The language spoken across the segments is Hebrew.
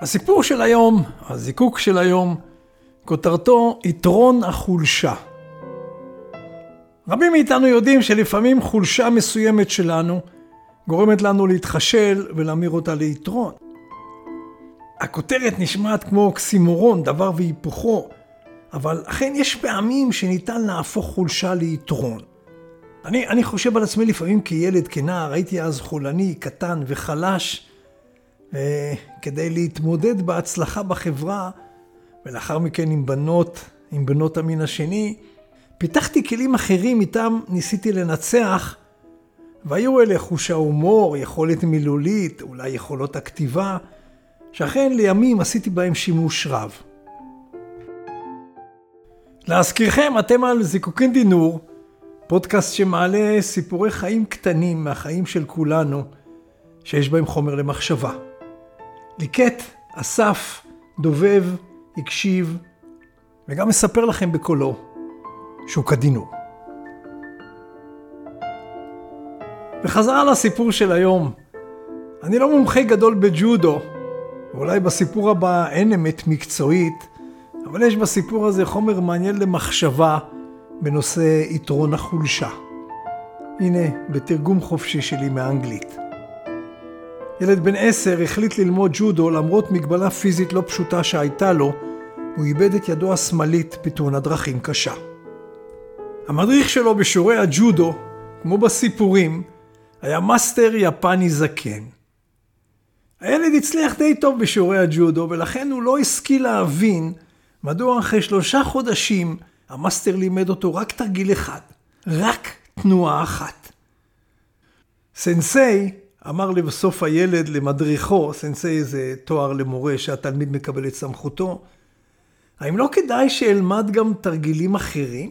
הסיפור של היום, הזיקוק של היום, כותרתו יתרון החולשה. רבים מאיתנו יודעים שלפעמים חולשה מסוימת שלנו גורמת לנו להתחשל ולהמיר אותה ליתרון. הכותרת נשמעת כמו אוקסימורון, דבר והיפוכו, אבל אכן יש פעמים שניתן להפוך חולשה ליתרון. אני, אני חושב על עצמי לפעמים כילד, כנער, הייתי אז חולני, קטן וחלש, וכדי להתמודד בהצלחה בחברה, ולאחר מכן עם בנות, עם בנות המין השני, פיתחתי כלים אחרים איתם ניסיתי לנצח, והיו אלה חוש ההומור, יכולת מילולית, אולי יכולות הכתיבה, שאכן לימים עשיתי בהם שימוש רב. להזכירכם, אתם על זיקוקין דינור, פודקאסט שמעלה סיפורי חיים קטנים מהחיים של כולנו, שיש בהם חומר למחשבה. ליקט, אסף, דובב, הקשיב, וגם מספר לכם בקולו שהוא כדינור. וחזרה לסיפור של היום. אני לא מומחה גדול בג'ודו, ואולי בסיפור הבא אין אמת מקצועית, אבל יש בסיפור הזה חומר מעניין למחשבה בנושא יתרון החולשה. הנה, בתרגום חופשי שלי מאנגלית. ילד בן עשר החליט ללמוד ג'ודו למרות מגבלה פיזית לא פשוטה שהייתה לו, הוא איבד את ידו השמאלית בתאונת דרכים קשה. המדריך שלו בשיעורי הג'ודו, כמו בסיפורים, היה מאסטר יפני זקן. הילד הצליח די טוב בשיעורי הג'ודו, ולכן הוא לא השכיל להבין מדוע אחרי שלושה חודשים המאסטר לימד אותו רק תרגיל אחד, רק תנועה אחת. סנסיי אמר לבסוף הילד למדריכו, סנסיי זה תואר למורה שהתלמיד מקבל את סמכותו, האם לא כדאי שאלמד גם תרגילים אחרים?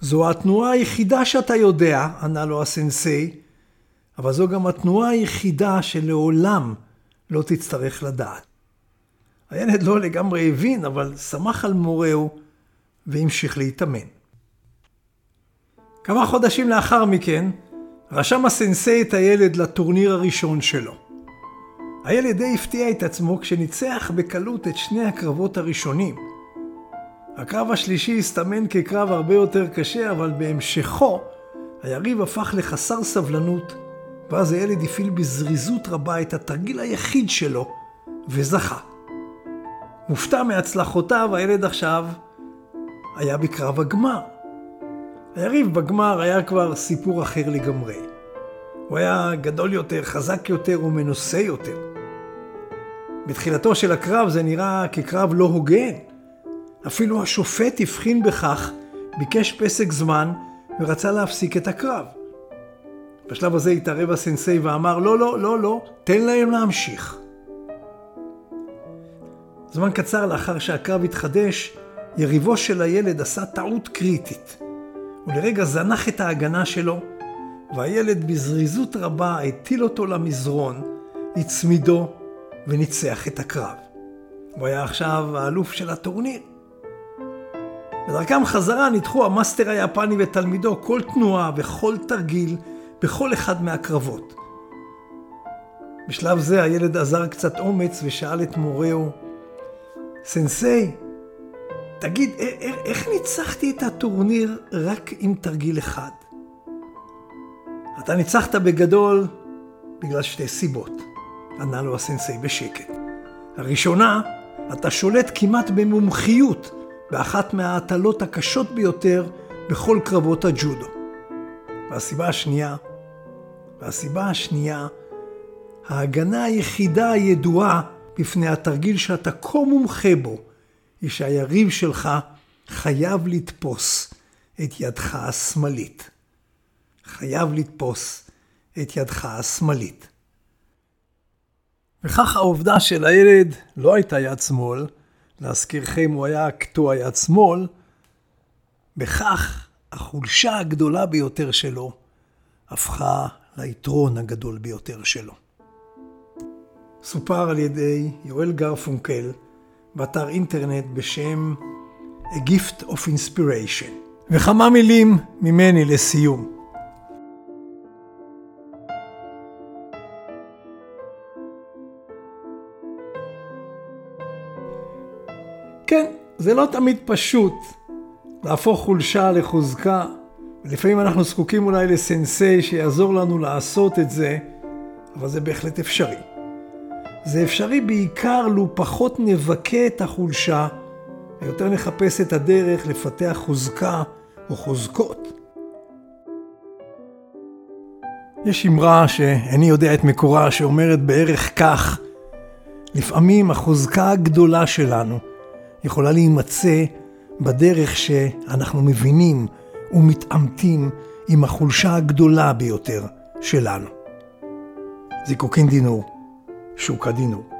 זו התנועה היחידה שאתה יודע, ענה לו הסנסיי, אבל זו גם התנועה היחידה שלעולם לא תצטרך לדעת. הילד לא לגמרי הבין, אבל שמח על מורהו והמשיך להתאמן. כמה חודשים לאחר מכן, רשם הסנסי את הילד לטורניר הראשון שלו. הילד די הפתיע את עצמו כשניצח בקלות את שני הקרבות הראשונים. הקרב השלישי הסתמן כקרב הרבה יותר קשה, אבל בהמשכו היריב הפך לחסר סבלנות, ואז הילד הפעיל בזריזות רבה את התרגיל היחיד שלו, וזכה. מופתע מהצלחותיו, הילד עכשיו היה בקרב הגמר. היריב בגמר היה כבר סיפור אחר לגמרי. הוא היה גדול יותר, חזק יותר ומנוסה יותר. בתחילתו של הקרב זה נראה כקרב לא הוגן. אפילו השופט הבחין בכך, ביקש פסק זמן ורצה להפסיק את הקרב. בשלב הזה התערב הסנסיי ואמר, לא, לא, לא, לא, תן להם להמשיך. זמן קצר לאחר שהקרב התחדש, יריבו של הילד עשה טעות קריטית. הוא לרגע זנח את ההגנה שלו, והילד בזריזות רבה הטיל אותו למזרון, הצמידו וניצח את הקרב. הוא היה עכשיו האלוף של הטורניר. בדרכם חזרה ניתחו המאסטר היפני ותלמידו כל תנועה וכל תרגיל בכל אחד מהקרבות. בשלב זה הילד עזר קצת אומץ ושאל את מורהו, סנסei, תגיד, איך ניצחתי את הטורניר רק עם תרגיל אחד? אתה ניצחת בגדול בגלל שתי סיבות, ענה לו הסנסei בשקט. הראשונה, אתה שולט כמעט במומחיות באחת מההטלות הקשות ביותר בכל קרבות הג'ודו. והסיבה השנייה, והסיבה השנייה, ההגנה היחידה הידועה בפני התרגיל שאתה כה מומחה בו, היא שהיריב שלך חייב לתפוס את ידך השמאלית. חייב לתפוס את ידך השמאלית. וכך העובדה שלילד לא הייתה יד שמאל, להזכירכם הוא היה קטוע יד שמאל, בכך החולשה הגדולה ביותר שלו הפכה ליתרון הגדול ביותר שלו. סופר על ידי יואל גרפונקל באתר אינטרנט בשם A Gift of Inspiration. וכמה מילים ממני לסיום. כן, זה לא תמיד פשוט להפוך חולשה לחוזקה, ולפעמים אנחנו זקוקים אולי לסנסי שיעזור לנו לעשות את זה, אבל זה בהחלט אפשרי. זה אפשרי בעיקר לו פחות נבכה את החולשה, ויותר נחפש את הדרך לפתח חוזקה או חוזקות. יש אמרה שאיני יודע את מקורה, שאומרת בערך כך, לפעמים החוזקה הגדולה שלנו יכולה להימצא בדרך שאנחנו מבינים ומתעמתים עם החולשה הגדולה ביותר שלנו. זיקוקין דינור, שוקה דינור.